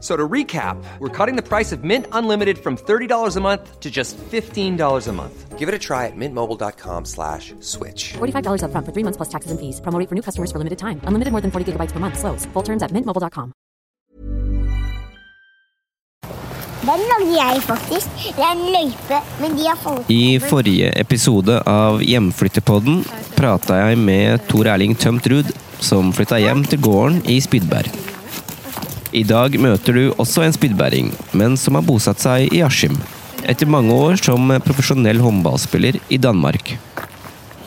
So to recap, we're cutting the price of Mint Unlimited from $30 a month to just $15 a month. Give it a try at mintmobile.com slash switch. $45 upfront for three months plus taxes and fees. Promo for new customers for limited time. Unlimited more than 40 gigabytes per month. Slows. Full terms at mintmobile.com. Den lagde jeg faktisk. Det er en løype, men de har fått I forrige episode av Hjemflyttepodden prata jeg med Tor Erling Tømt Ruud, som flytta hjem til gården i Spydberg. I dag møter du også en spydbæring, men som har bosatt seg i Askim. Etter mange år som profesjonell håndballspiller i Danmark.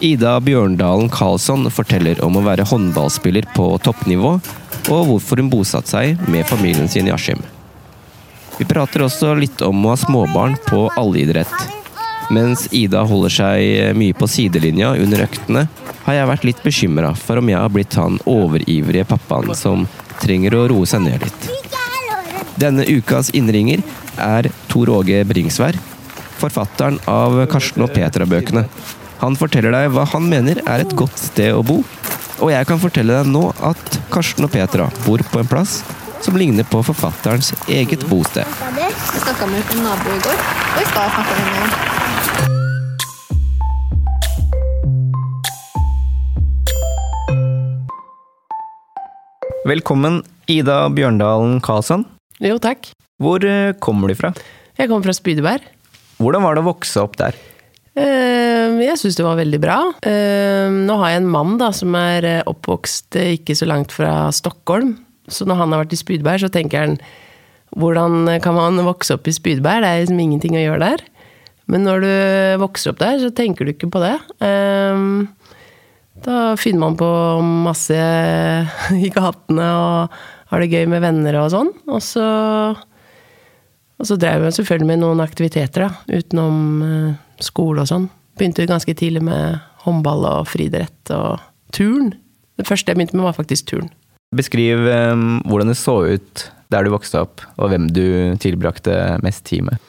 Ida Bjørndalen Karlsson forteller om å være håndballspiller på toppnivå, og hvorfor hun bosatte seg med familien sin i Askim. Vi prater også litt om å ha småbarn på allidrett. Mens Ida holder seg mye på sidelinja under øktene, har jeg vært litt bekymra for om jeg har blitt han overivrige pappaen som trenger å roe seg ned litt. Denne ukas innringer er Tor Åge Bringsvær, forfatteren av Karsten og Petra-bøkene. Han forteller deg hva han mener er et godt sted å bo, og jeg kan fortelle deg nå at Karsten og Petra bor på en plass som ligner på forfatterens eget bosted. Jeg snakka med en nabo i går. Og i stad snakka vi med Velkommen, Ida Bjørndalen Karlsson. Jo, takk. Hvor eh, kommer du fra? Jeg kommer fra Spydeberg. Hvordan var det å vokse opp der? Eh, Jeg syns det var veldig bra. Eh, Nå har jeg en mann da, som er eh, oppvokst eh, ikke så langt fra Stockholm. Så når han har vært i Spydeberg, så tenker han hvordan kan man vokse opp i Spydeberg? Det er liksom ingenting å gjøre der. Men når du vokser opp der, så tenker du ikke på det. Eh, Da finner man på masse i gatene og har det gøy med venner og sånn. Og så, og så drev jeg selvfølgelig med noen aktiviteter, da, utenom eh, skole og sånn. Begynte ganske tidlig med håndball og friidrett og turn. Det første jeg begynte med, var faktisk turn. Beskriv um, hvordan det så ut der du vokste opp, og hvem du tilbrakte mest tid med.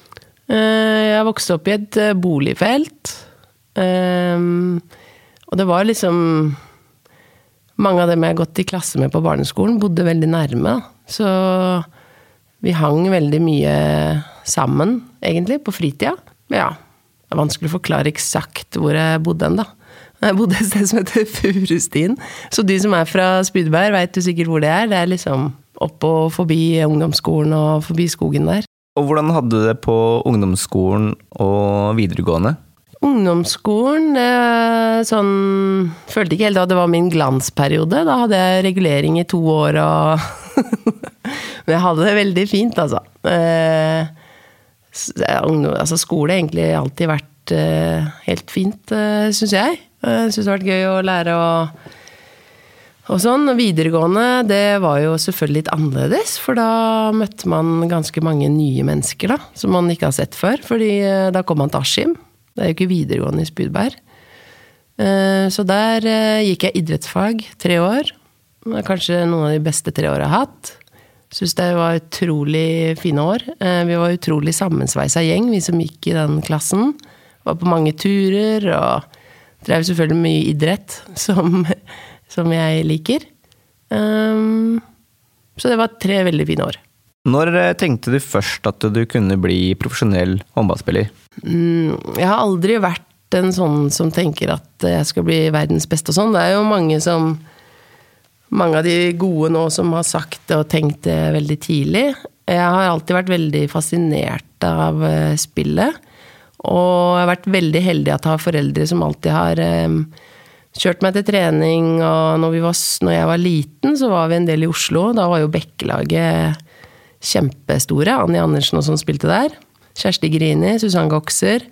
Eh, Jeg vokste opp i et boligfelt. Ehm, Og det var liksom Mange av dem jeg har gått i klasse med på barneskolen, bodde veldig nærme. da. Så vi hang veldig mye sammen, egentlig, på fritida. Men ja, det er vanskelig å forklare eksakt hvor jeg bodde hen, da. Jeg bodde et sted som heter Furustien. Så de som er fra Spydeberg, veit jo sikkert hvor det er. Det er liksom opp og forbi ungdomsskolen og forbi skogen der. Og hvordan hadde du det på ungdomsskolen og videregående? Ungdomsskolen, det sånn Følte ikke helt at det var min glansperiode. Da hadde jeg regulering i to år og Men jeg hadde det veldig fint, altså. Eh, altså skole har egentlig alltid vært eh, helt fint, syns jeg. Syns det har vært gøy å lære å og sånn. Videregående, det var jo selvfølgelig litt annerledes, for da møtte man ganske mange nye mennesker, da, som man ikke har sett før. Fordi eh, da kom man til Askim. Det er jo ikke videregående i Spydberg. Eh, Så der eh, gikk jeg idrettsfag tre år. Kanskje noen av de beste tre åra jeg har hatt. Syns det var utrolig fine år. Eh, Vi var utrolig sammensveisa gjeng, vi som gikk i den klassen. Var på mange turer og drev selvfølgelig mye idrett, som, som jeg liker. Så det var tre veldig fine år. Når eh, tenkte du først at du kunne bli profesjonell håndballspiller? Mm, jeg har aldri vært en sånn som tenker at jeg skal bli verdens beste og sånn. Det er jo mange som Mange av de gode nå som har sagt det og tenkt det veldig tidlig. Jeg har alltid vært veldig fascinert av eh, spillet. Og jeg har vært veldig heldig at jeg har foreldre som alltid har um, kjørt meg til trening. Og når, var, når, jeg var liten, så var vi en del i Oslo. Da var jo Bekkelaget kjempestore. Anni Andersen og sånn spilte der. Kjersti Grini, Susann Goxer.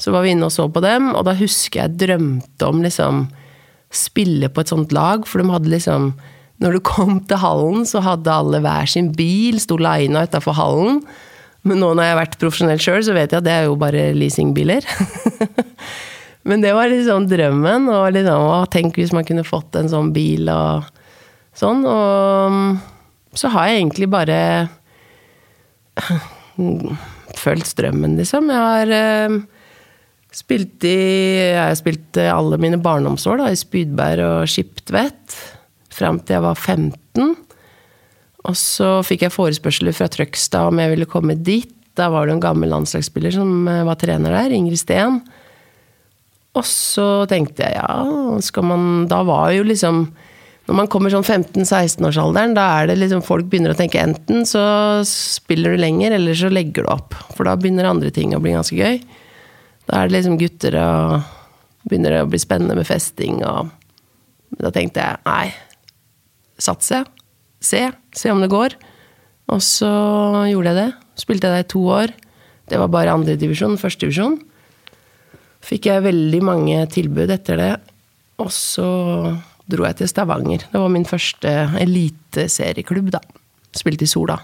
Så var vi inne og så på dem, og da husker jeg drømte om liksom spille på et sånt lag, for de hadde liksom Når du kom til hallen, så hadde alle hver sin bil, sto lina utafor hallen. Men nå når jeg har vært profesjonell sjøl, så vet jeg at det er jo bare leasingbiler. Men det var liksom drømmen. Og liksom, å, tenk hvis man kunne fått en sånn bil og sånn. Og så har jeg egentlig bare fulgt strømmen, liksom. Jeg har eh, Spilt i, jeg har spilt alle mine barndomsår da, i Spydberg og Skiptvet. Fram til jeg var 15. Og så fikk jeg forespørsler fra Trøgstad om jeg ville komme dit. Da var det en gammel landslagsspiller som eh, var trener der, Ingrid Steen. Og så tenkte jeg ja, skal man Da var jo liksom Når man kommer sånn 15-16-årsalderen, da er det liksom folk begynner å tenke enten så spiller du lenger, eller så legger du opp. For da begynner andre ting å bli ganske gøy. Da er det liksom gutter og begynner det å bli spennende med festing og Da tenkte jeg nei, satse. Se. Se om det går. Og så gjorde jeg det. Spilte jeg der i to år. Det var bare andredivisjon, førstedivisjon. Fikk jeg veldig mange tilbud etter det. Og så dro jeg til Stavanger. Det var min første eliteserieklubb, da. Spilte i Sola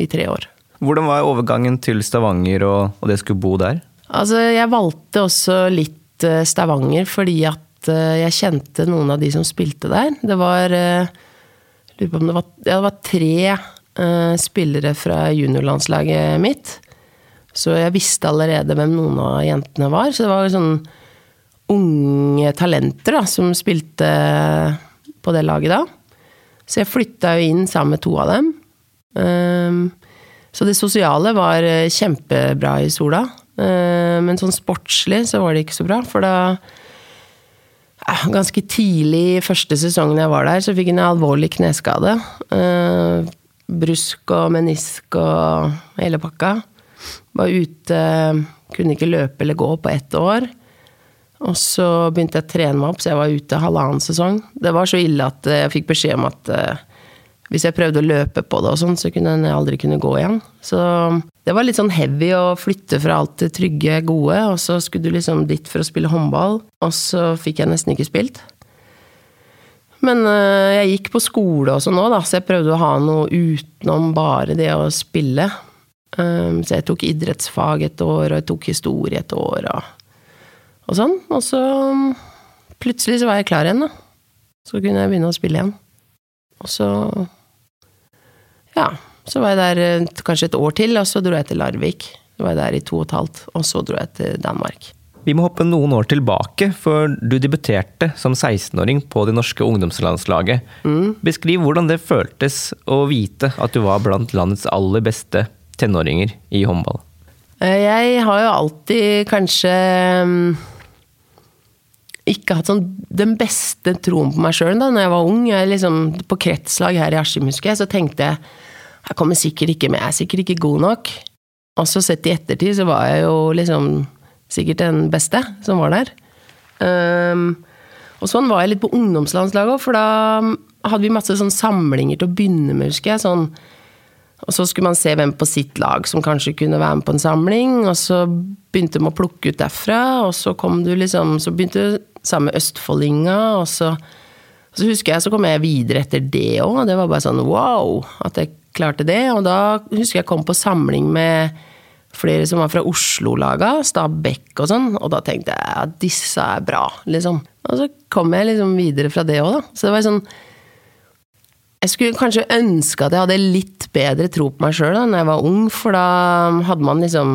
i tre år. Hvordan var overgangen til Stavanger og, og det skulle bo der? Altså, jeg valgte også litt eh, Stavanger fordi at eh, jeg kjente noen av de som spilte der. Det var eh, Lurer på om det var, ja, det var tre spillere fra juniorlandslaget mitt. Så jeg visste allerede hvem noen av jentene var. Så det var sånn unge talenter da, som spilte på det laget da. Så jeg flytta jo inn sammen med to av dem. Um, så det sosiale var kjempebra i Sola. Eh, men sånn sportslig så var det ikke så bra, for da Ganske tidlig i første sesongen jeg var der, så fikk jeg en alvorlig kneskade. Eh, brusk og menisk og hele pakka. Var ute Kunne ikke løpe eller gå på ett år. Og så begynte jeg å trene meg opp, så jeg var ute halvannen sesong. Det var så ille at jeg fikk beskjed om at eh, hvis jeg prøvde å løpe på det og sånn, så kunne jeg aldri kunne gå igjen. Så det var litt sånn heavy å flytte fra alt det trygge, gode, og så skulle du liksom dit for å spille håndball, og så fikk jeg nesten ikke spilt. Men øh, jeg gikk på skole også nå, da, så jeg prøvde å ha noe utenom bare det å spille. Um, så jeg tok idrettsfag et år, og jeg tok historie et år, og, og sånn. Og så plutselig så var jeg klar igjen, da. Så kunne jeg begynne å spille igjen. Og så Ja. Så var jeg der eh, kanskje et år til, og så dro jeg til Larvik. Så var jeg der i to og et halvt, og så dro jeg til Danmark. Vi må hoppe noen år tilbake, for du debuterte som 16-åring på det norske ungdomslandslaget. Mm. Beskriv hvordan det føltes å vite at du var blant landets aller beste tenåringer i håndball. Eh, jeg har jo alltid kanskje mm, ikke hatt sånn den beste troen på meg sjøl da når jeg var ung. Jeg liksom, på kretslag her i Askim, husker jeg, så tenkte jeg jeg kommer sikkert ikke med, jeg er sikkert ikke god nok. Og så sett i ettertid, så var jeg jo liksom sikkert den beste som var der. Um, og sånn var jeg litt på ungdomslandslaget òg, for da hadde vi masse sånn samlinger til å begynne med, husker jeg. sånn og så skulle man se hvem på sitt lag som kanskje kunne være med på en samling. Og så begynte de å plukke ut derfra, og så kom du liksom Så begynte samme Østfoldinga, og så, og så husker jeg så kom jeg videre etter det òg. Det var bare sånn wow, at jeg klarte det. Og da husker jeg kom på samling med flere som var fra Oslo-laga, Stabæk og sånn, og da tenkte jeg at disse er bra, liksom. Og så kom jeg liksom videre fra det òg, da. Så det var sånn Jeg skulle kanskje ønske at jeg hadde litt bedre tro på meg sjøl da når jeg var ung, for da hadde man liksom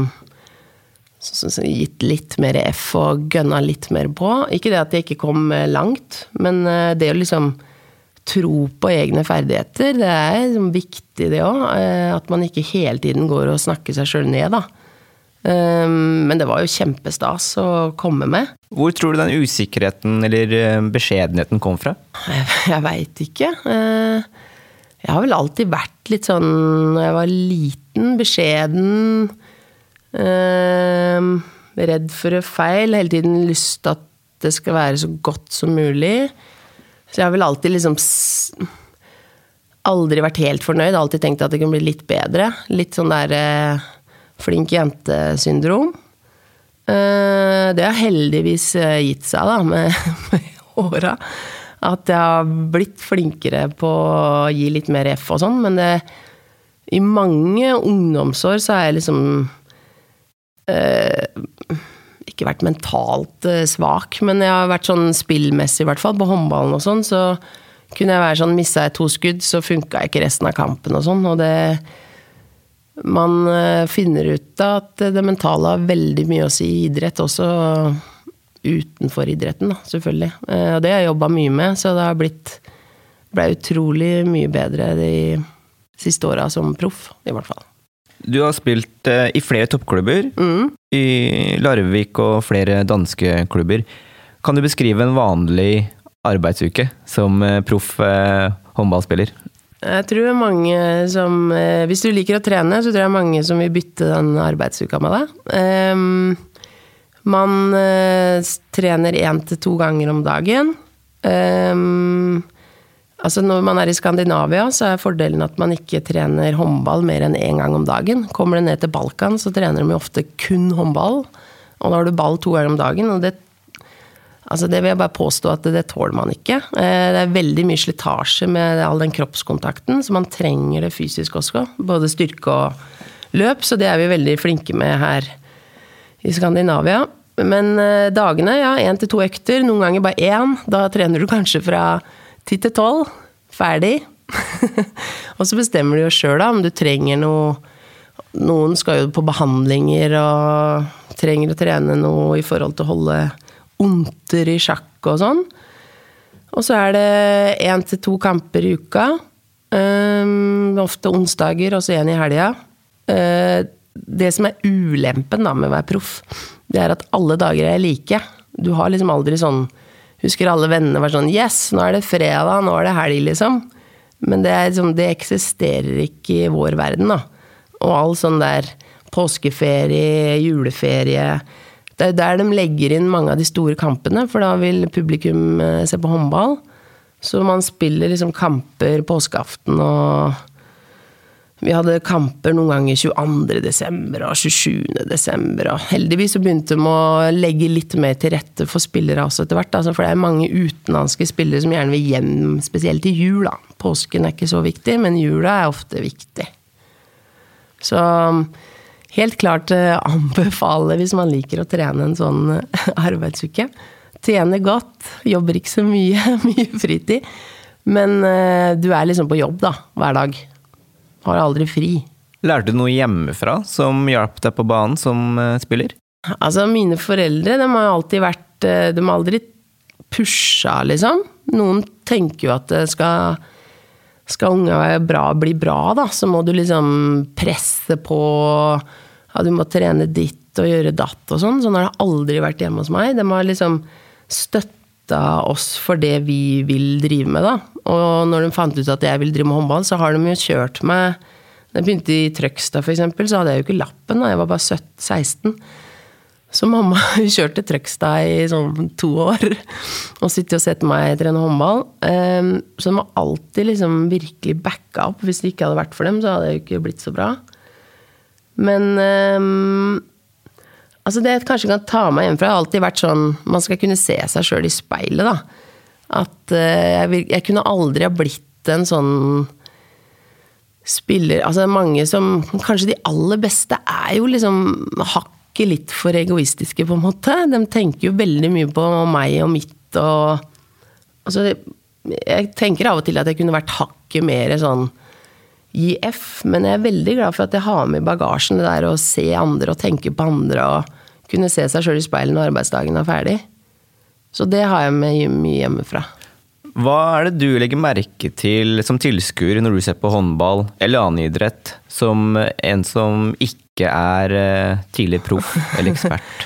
gitt litt mer F og gønna litt mer på. Ikke det at jeg ikke kom langt, men eh, det å liksom tro på egne ferdigheter. Det er liksom viktig, det òg. At man ikke hele tiden går og snakker seg sjøl ned, da. Um, men det var jo kjempestas å komme med. Hvor tror du den usikkerheten eller eh, beskjedenheten kom fra? Jeg, jeg veit ikke. Uh, jeg har vel alltid vært litt sånn når jeg var liten, beskjeden. Uh, redd for å feil. Hele tiden lyst til at det skal være så godt som mulig. Så jeg har vel alltid liksom Aldri vært helt fornøyd. Alltid tenkt at det kunne bli litt bedre. Litt sånn der uh, flink jente-syndrom. Uh, det har heldigvis gitt seg, da, med, med åra at jeg har blitt flinkere på å gi litt mer F og sånn, men det, i mange ungdomsår så har jeg liksom eh, ikke vært mentalt eh, svak, men jeg har vært sånn spillmessig, i hvert fall, på håndballen og sånn, så kunne jeg være sånn Missa jeg to skudd, så funka ikke resten av kampen og sånn, og det Man eh, finner ut at det mentale har veldig mye å si i idrett også utenfor idretten, da, selvfølgelig. Eh, og det har jeg jobba mye med, så det har blitt ble utrolig mye bedre de siste åra som proff, i hvert fall. Du har spilt eh, i flere toppklubber, mm. i Larvik og flere danske klubber. Kan du beskrive en vanlig arbeidsuke som proff håndballspiller? Jeg tror mange som Hvis du liker å trene, så tror jeg mange som vil bytte den arbeidsuka med deg. Um, man eh, trener én til to ganger om dagen. Um, altså når man er i Skandinavia, så er fordelen at man ikke trener håndball mer enn én gang om dagen. Kommer du ned til Balkan, så trener de ofte kun håndball. Og da har du ball to ganger om dagen. og det Altså det vil jeg bare påstå at det, det tåler man ikke. Eh, det er veldig mye slitasje med all den kroppskontakten, så man trenger det fysisk også. Både styrke og løp, så det er vi veldig flinke med her i Skandinavia. Men eh, dagene, ja, én til to økter. Noen ganger bare én. Da trener du kanskje fra ti til tolv. Ferdig. og så bestemmer du jo sjøl om du trenger noe Noen skal jo på behandlinger og trenger å trene noe i forhold til å holde onter i sjakk og sånn. Og så er det én til to kamper i uka. Um, ofte onsdager, og så én i helga. Uh, det som er ulempen da med å være proff, det er at alle dager er like. Du har liksom aldri sånn Husker alle vennene var sånn Yes, nå er det fredag, nå er det helg, liksom. Men det, liksom, det eksisterer ikke i vår verden, da. Og all sånn der påskeferie, juleferie Det er der de legger inn mange av de store kampene, for da vil publikum eh, se på håndball. Så man spiller liksom kamper påskeaften og vi hadde kamper noen ganger 22. desember og 27. desember. Og heldigvis så begynte de å legge litt mer til rette for spillere også etter hvert. Altså, for det er mange utenlandske spillere som gjerne vil hjem, spesielt i jul. Påsken er ikke så viktig, men jula er ofte viktig. Så helt klart eh, anbefale hvis man liker å trene en sånn eh, arbeidsuke. Tjener godt, jobber ikke så mye, mye fritid. Men eh, du er liksom på jobb da, hver dag. Har aldri fri. Lærte du noe hjemmefra som hjalp deg på banen som spiller? Altså, mine foreldre, de har alltid vært De har aldri pusha, liksom. Noen tenker jo at det skal skal unga bra, bli bra, da, så må du liksom presse på Ja, du må trene ditt og gjøre datt og sånn. Sånn har det aldri vært hjemme hos meg. De har liksom støtta oss for det vi vil drive med, da. Og når de fant ut at jeg vil drive med håndball, så har de jo kjørt meg Da jeg begynte i Trøgstad, f.eks., så hadde jeg jo ikke lappen. da, Jeg var bare 17, 16. Så mamma kjørte Trøgstad i sånn to år og sitter og setter meg trene håndball. Ehm, så de har alltid liksom virkelig backa opp. Hvis det ikke hadde vært for dem, så hadde det jo ikke blitt så bra. Men um, altså det jeg kanskje kan ta meg hjemmefra, har alltid vært sånn Man skal kunne se seg sjøl i speilet, da. At uh, jeg, jeg, kunne aldri ha blitt en sånn spiller Altså mange som Kanskje de aller beste er jo liksom hakket litt for egoistiske, på en måte. De tenker jo veldig mye på meg og mitt og Altså, jeg tenker av og til at jeg kunne vært hakket mer sånn gi F, men jeg er veldig glad for at jeg har med bagasjen det der å se andre og tenke på andre og kunne se seg sjøl i speilet når arbeidsdagen er ferdig. Så det har jeg med mye hjemmefra. Hva er det du legger merke til som tilskuer når du ser på håndball eller annen idrett, som en som ikke er eh, tidlig proff eller ekspert,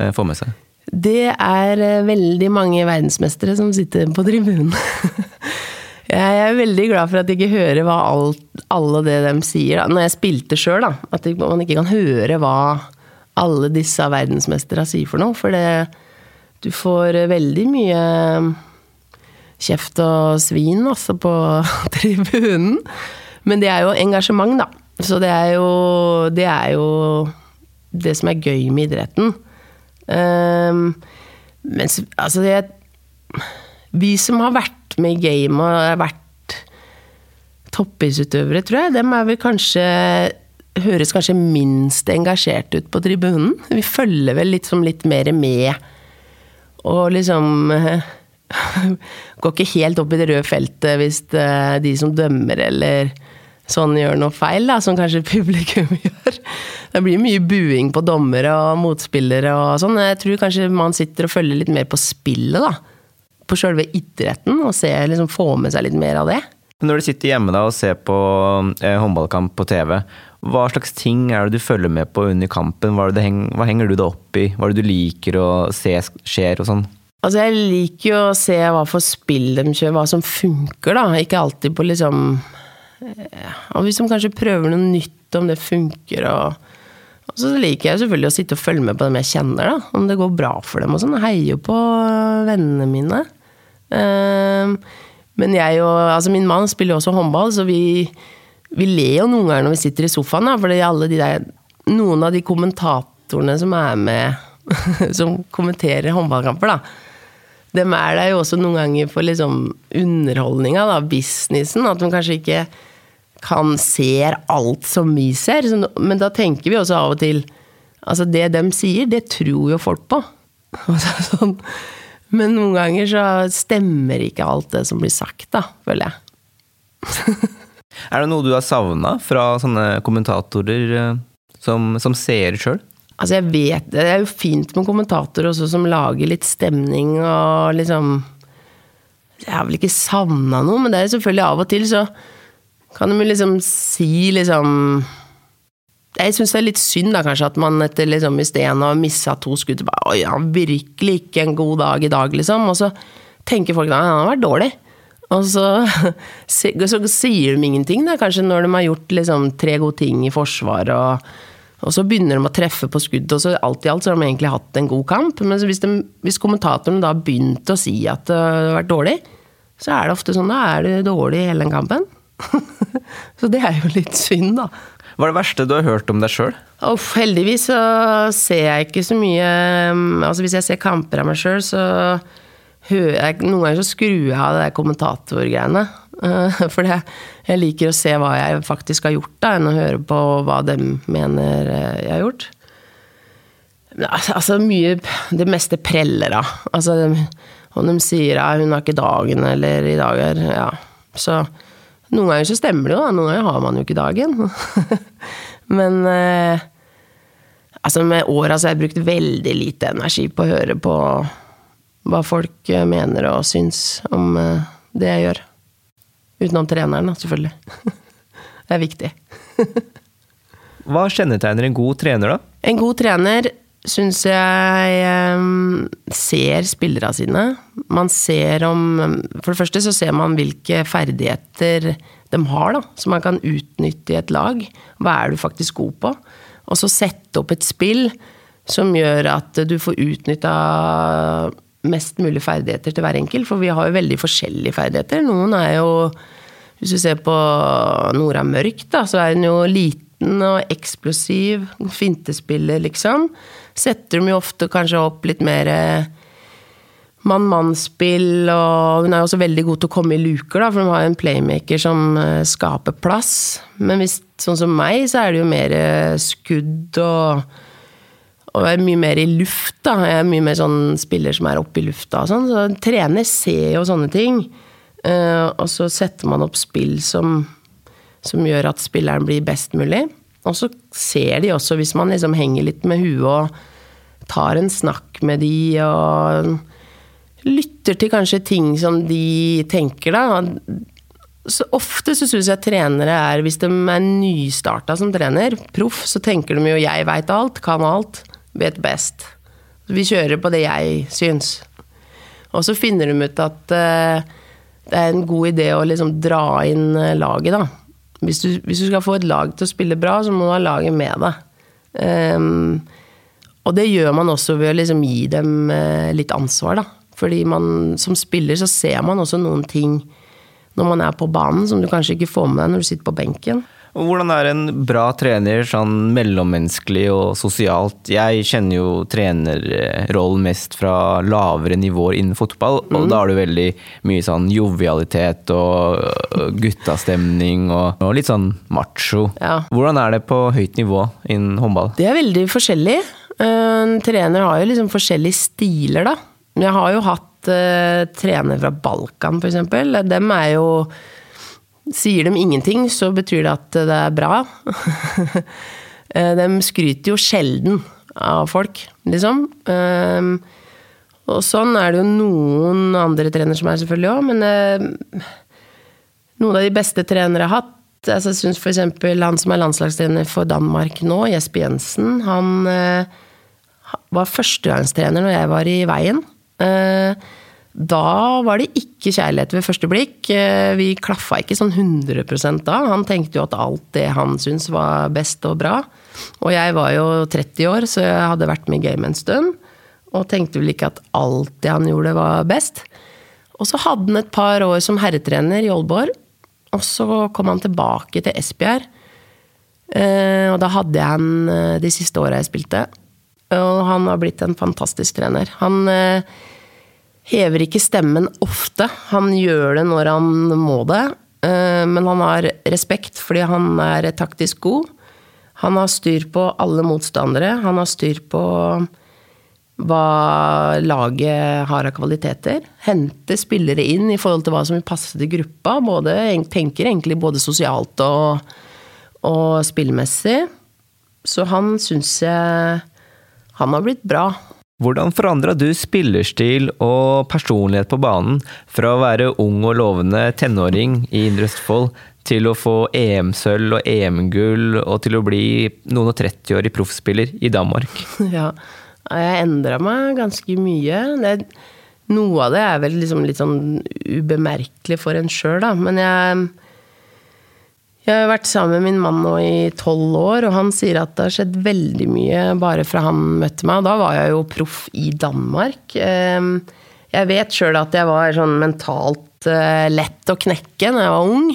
eh, får med seg? Det er eh, veldig mange verdensmestere som sitter på tribunen. Jeg er veldig glad for at jeg ikke hører hva alt, alle det de sier. Når jeg spilte sjøl, at man ikke kan høre hva alle disse verdensmesterne sier for noe. For det, du får veldig mye kjeft og svin altså, på tribunen. Men det er jo engasjement, da. Så det er jo det, er jo det som er gøy med idretten. Um, mens altså det Vi som har vært med i game og vært toppidrettsutøvere, tror jeg, dem er vel kanskje høres kanskje minst engasjert ut på tribunen. Vi følger vel liksom litt mer med. Og liksom Går ikke helt opp i det røde feltet hvis de som dømmer eller sånn gjør noe feil, da, som kanskje publikum gjør. Det blir mye buing på dommere og motspillere og sånn. Jeg tror kanskje man sitter og følger litt mer på spillet, da. På sjølve idretten, og ser, liksom, får med seg litt mer av det. Når du sitter hjemme da og ser på eh, håndballkamp på TV, hva slags ting er det du følger med på under kampen? Hva, heng, hva henger du deg opp i? Hva er det du liker å se skjer og sånn? Altså, jeg liker jo å se hva for spill de kjører, hva som funker, da. Ikke alltid på liksom og hvis de kanskje prøver noe nytt, om det funker og og så liker jeg selvfølgelig å sitte og følge med på dem jeg kjenner, da. Om det går bra for dem og sånn. Jeg heier jo på vennene mine. Um, men jeg og Altså, min mann spiller jo også håndball, så vi, vi ler jo noen ganger når vi sitter i sofaen, da. De Noen av de kommentatorene som er med, som kommenterer håndballkamper, da. Dem er der jo også noen ganger for liksom underholdninga, da. Businessen. At de kanskje ikke kan ser alt som vi ser. Men da tenker vi også av og til Altså, det de sier, det tror jo folk på. Sånn. Men noen ganger så stemmer ikke alt det som blir sagt, da, føler jeg. er det noe du har savna fra sånne kommentatorer eh, som, som seer sjøl? Altså, jeg vet Det er jo fint med kommentatorer også som lager litt stemning og liksom Jeg har vel ikke savna noe, men det er selvfølgelig av og til så kan de liksom si liksom Jeg syns det er litt synd da kanskje at man etter liksom i stedet har missa to skudd bare, Oi, han har virkelig ikke en god dag i dag, liksom. Og så tenker folk da han har vært dårlig. Og så, så, sier de ingenting, da, kanskje når de har gjort liksom, tre gode ting i forsvaret. Og, og, så begynner de å treffe på skudd, og så alt i alt så har de egentlig hatt en god kamp. Men hvis, de, hvis kommentatorene da begynte å si at det har vært dårlig, så er det ofte sånn da er det dårlig i hele den kampen. så det er jo litt synd, da. Hva er det verste du har hørt om deg sjøl? Oh, heldigvis så ser jeg ikke så mye mm, Altså Hvis jeg ser kamper av meg sjøl, så hører jeg Noen ganger så skrur jeg av det der kommentatorgreiene. For jeg liker å se hva jeg faktisk har gjort, da, enn å høre på hva de mener eh, jeg har gjort. Altså, mye Det meste preller, da. Altså, om de sier ja, 'hun har ikke dagen', eller 'i dag er Ja. Så noen ganger så stemmer det jo, da. noen ganger har man jo ikke dagen. Men eh, altså med åra så har jeg brukt veldig lite energi på å høre på hva folk eh, mener og syns om eh, det jeg gjør. Utenom treneren, selvfølgelig. det er viktig. hva kjennetegner en god trener, da? En god trener syns jeg um, ser spillerne sine. Man ser om For det første så ser man hvilke ferdigheter de har, da, som man kan utnytte i et lag. Hva er du faktisk god på? Og så sette opp et spill som gjør at du får utnytta mest mulig ferdigheter til hver enkelt. For vi har jo veldig forskjellige ferdigheter. Noen er jo Hvis du ser på Nora Mørk, da, så er hun jo liten og eksplosiv. Fintespiller, liksom setter dem jo ofte kanskje opp litt mer mann-mann-spill, og hun er også veldig god til å komme i luker, da, for hun har en playmaker som eh, skaper plass. Men hvis, sånn som meg, så er det jo mer eh, skudd og og er mye mer i luft, da. Jeg er mye mer sånn spiller som er oppe i lufta og sånn. Så en trener ser jo sånne ting. og så setter man opp spill som, som gjør at spilleren blir best mulig. Og så ser de også, hvis man liksom henger litt med huet og tar en snakk med de og lytter til kanskje ting som de tenker, da. Så ofte så syns jeg trenere er, hvis de er nystarta som trener, proff, så tenker de jo 'jeg veit alt, kan alt, vet best'. Vi kjører på det jeg syns. Og så finner de ut at eh, det er en god idé å liksom dra inn eh, laget, da. Hvis du, hvis du, skal få et lag til å spille bra, så må du ha laget med deg. Um, og det gjør man også ved å liksom gi dem uh, litt ansvar, da. Fordi man som spiller så ser man også noen ting når man er på banen som du kanskje ikke får med deg når du sitter på benken. Hvordan er en bra trener sånn mellommenneskelig og sosialt? Jeg kjenner jo trenerrollen mest fra lavere nivåer innen fotball, mm. og da er det veldig mye sånn jovialitet og guttastemning og, og litt sånn macho. Ja. Hvordan er det på høyt nivå innen håndball? Det er veldig forskjellig. En trener har jo liksom forskjellige stiler, da. Jeg har jo hatt uh, trenere fra Balkan, eksempel. Dem er jo Sier de ingenting, så betyr det at det er bra. Eh, de skryter jo sjelden av folk, liksom. Um, og sånn er det jo noen andre trenere som er, selvfølgelig òg, men uh, noen av de beste trenere jeg har hatt altså, Jeg syns f.eks. han som er landslagstrener for Danmark nå, Jesper Jensen, han uh, var førstegangstrener når jeg var i veien. Uh, da var det ikke kjærlighet ved første blikk. Eh, vi klaffa ikke sånn 100 da. Han tenkte jo at alt det han syntes var best og bra. Og jeg var jo 30 år, så jeg hadde vært med i gamet en stund. Og tenkte vel ikke at alt det han gjorde, var best. Og så hadde han et par år som herretrener i Aalborg. Og så kom han tilbake til Esbjerg. Eh, og da hadde jeg han eh, de siste åra jeg spilte. Og han har blitt en fantastisk trener. Han hever ikke stemmen ofte. Han gjør det når han må det. Eh, men han har respekt fordi han er taktisk god. Han har styr på alle motstandere. Han har styr på hva laget har av kvaliteter. Henter spillere inn i forhold til hva som vil passe til gruppa. Både, tenker egentlig både sosialt og, og spillmessig. Så han syns jeg han har blitt bra. Hvordan forandra du spillerstil og personlighet på banen fra å være ung og lovende tenåring i Indre Østfold til å få EM-sølv og EM-gull og til å bli noen og 30 år i proffspiller i Danmark? Ja, jeg endra meg ganske mye. Det, noe av det er vel liksom litt sånn ubemerkelig for en sjøl, da. Men jeg jeg har vært sammen med min mann nå i tolv år, og han sier at det har skjedd veldig mye bare fra han møtte meg. Da var jeg jo proff i Danmark. Ehm, jeg vet sjøl at jeg var sånn mentalt eh, lett å knekke når jeg var ung.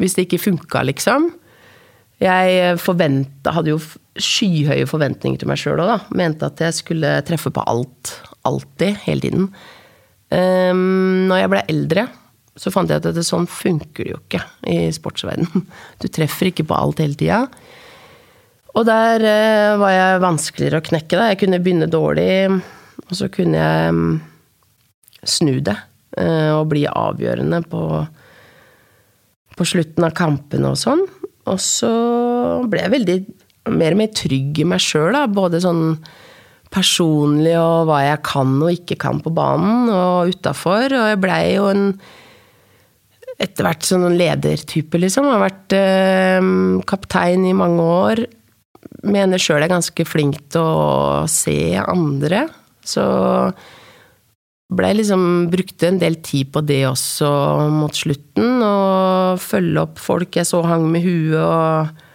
Hvis det ikke funka, liksom. Jeg hadde jo skyhøye forventninger til meg sjøl òg, da. Mente at jeg skulle treffe på alt. Alltid. Hele tiden. Um, når jeg ble eldre, så fant jeg at det, sånn funker det jo ikke i sportsverdenen. Du treffer ikke på alt hele tida. Og der eh, var jeg vanskeligere å knekke. da. Jeg kunne begynne dårlig, og så kunne jeg mm, snu det. Eh, og bli avgjørende på, på slutten av kampene og sånn. Og så ble jeg veldig mer og mer trygg i meg sjøl, både sånn personlig og hva jeg kan og ikke kan på banen og utafor. Og jeg blei jo en etter hvert sånn ledertype, liksom. Har vært eh, kaptein i mange år. Mener sjøl er ganske flink til å se andre. Så blei liksom Brukte en del tid på det også mot slutten. Og følge opp folk jeg så hang med huet, og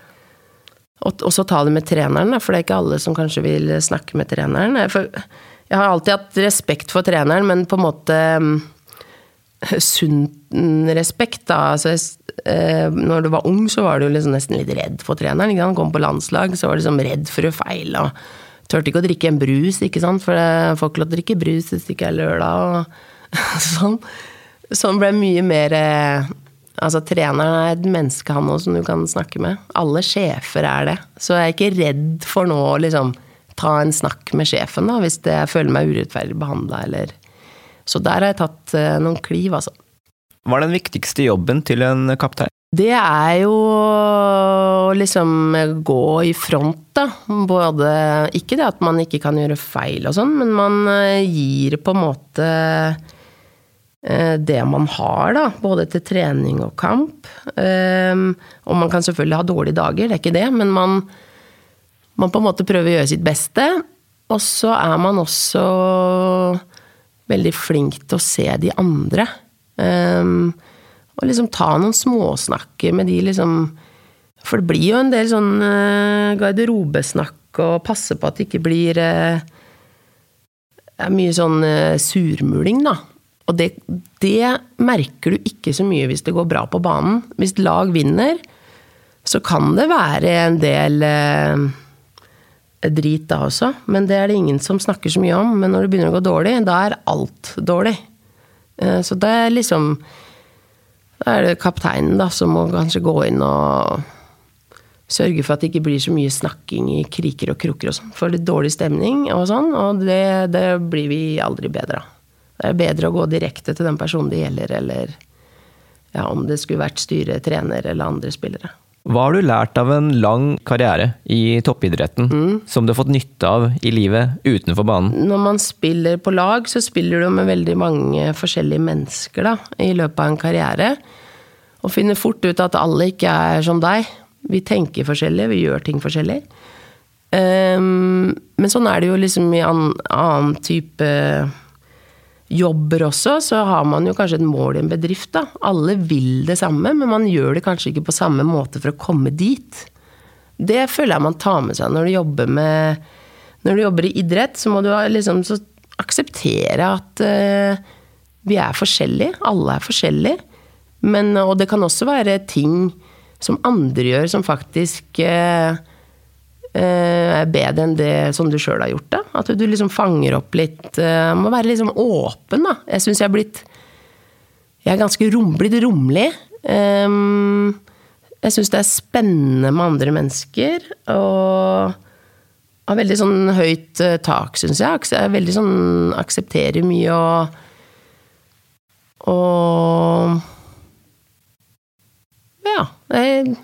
og så ta det med treneren, for det er ikke alle som kanskje vil snakke med treneren. jeg har alltid hatt respekt for treneren, men på en måte sunn respekt, da. Altså, eh, når du var ung, så var du liksom nesten litt redd for treneren. Ikke sant? Kom på landslag, så var du liksom redd for å feile. Og turte ikke å drikke en brus, ikke sant? for får ikke lov til å drikke brus hvis det ikke er lørdag. Og sånn. sånn ble mye mer eh, Altså, treneren er et menneske, han òg, som du kan snakke med. Alle sjefer er det. Så jeg er ikke redd for nå å liksom ta en snakk med sjefen, da, hvis jeg føler meg urettferdig behandla, eller så der har jeg tatt eh, noen kliv, altså. Hva er den viktigste jobben til en kaptein? Det er jo å liksom gå i front, da. Både Ikke det at man ikke kan gjøre feil og sånn, men man eh, gir på en måte eh, det man har, da. Både til trening og kamp. Um, og man kan selvfølgelig ha dårlige dager, det er ikke det, men man, man på en måte prøver å gjøre sitt beste. Og så er man også veldig flink til å se de andre. Um, og liksom ta noen småsnakker med de liksom For det blir jo en del sånn uh, garderobesnakk og passe på at det ikke blir uh, mye sånn uh, surmuling, da. Og det, det, merker du ikke så mye hvis det går bra på banen. Hvis lag vinner, så kan det være en del drit da også, men det er det ingen som snakker så mye om. Men når det begynner å gå dårlig, da er alt dårlig. Så det er liksom Da er det kapteinen da som må kanskje gå inn og sørge for at det ikke blir så mye snakking i kriker og krukker og sånn. For litt dårlig stemning og sånn, og det, det blir vi aldri bedre av. Det er bedre å gå direkte til den personen det gjelder, eller ja, om det skulle vært styre, trener eller andre spillere. Hva har du lært av en lang karriere i toppidretten mm. som du har fått nytte av i livet utenfor banen? Når man spiller på lag, så spiller du med veldig mange forskjellige mennesker da, i løpet av en karriere. Og finner fort ut at alle ikke er som deg. Vi tenker forskjellig, vi gjør ting forskjellig. Um, men sånn er det jo liksom i annen, annen type jobber også, så har man jo kanskje et mål i en bedrift, da. Alle vil det samme, men man gjør det kanskje ikke på samme måte for å komme dit. Det føler jeg man tar med seg når du jobber med Når du jobber i idrett, så må du liksom akseptere at uh, vi er forskjellige. Alle er forskjellige. Men, og det kan også være ting som andre gjør, som faktisk uh, er bedre enn det som du sjøl har gjort. det. At du liksom fanger opp litt Må være liksom åpen, da. Jeg syns jeg har blitt Jeg er ganske rom, blitt romlig. Jeg syns det er spennende med andre mennesker. Og har veldig sånn høyt tak, syns jeg. Jeg veldig sånn aksepterer mye og Og Ja. Jeg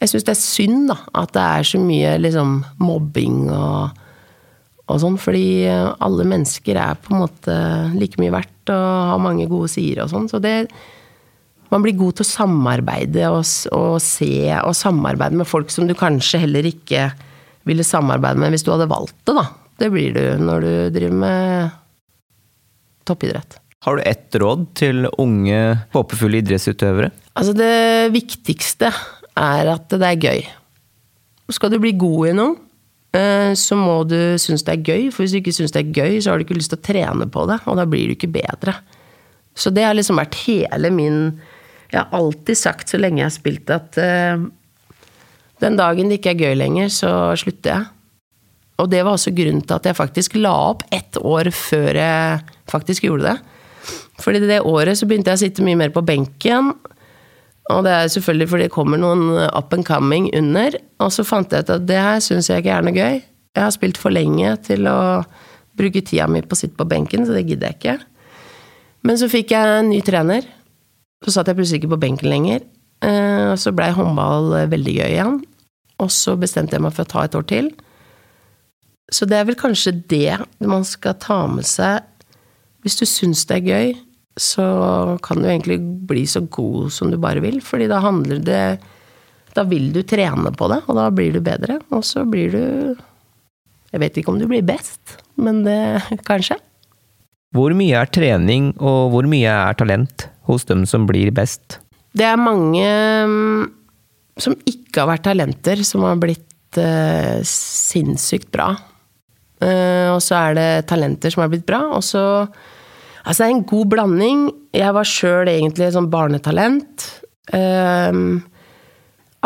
jeg syns det er synd da, at det er så mye liksom, mobbing og, og sånn, fordi alle mennesker er på en måte like mye verdt og har mange gode sider og sånn. Så det Man blir god til å samarbeide og, og, se og samarbeide med folk som du kanskje heller ikke ville samarbeide med hvis du hadde valgt det, da. Det blir du når du driver med toppidrett. Har du ett råd til unge, håpefulle idrettsutøvere? Altså, det viktigste er at det er gøy. Skal du bli god i noe, eh, så må du synes det er gøy. For hvis du ikke synes det er gøy, så har du ikke lyst til å trene på det, og da blir du ikke bedre. Så det har liksom vært hele min Jeg har alltid sagt så lenge jeg har spilt, at uh, den dagen det ikke er gøy lenger, så slutter jeg. Og det var også grunnen til at jeg faktisk la opp ett år før jeg faktisk gjorde det. Fordi det året så begynte jeg å sitte mye mer på benken. Og det er selvfølgelig fordi det kommer noen up and coming under. Og så fant jeg ut at det her syns jeg ikke er noe gøy. Jeg har spilt for lenge til å bruke tida mi på å sitte på benken, så det gidder jeg ikke. Men så fikk jeg en ny trener. Så satt jeg plutselig ikke på benken lenger. Eh, og så blei håndball veldig gøy igjen. Og så bestemte jeg meg for å ta et år til. Så det er vel kanskje det man skal ta med seg hvis du syns det er gøy så kan du egentlig bli så god som du bare vil. Fordi da handler det Da vil du trene på det, og da blir du bedre. Og så blir du Jeg vet ikke om du blir best, men det kanskje. Hvor mye er trening, og hvor mye er talent hos dem som blir best? Det er mange mm, som ikke har vært talenter, som har blitt uh, sinnssykt bra. Uh, og så er det talenter som har blitt bra, og så Altså, det er en god blanding. Jeg var sjøl egentlig sånn barnetalent. Um,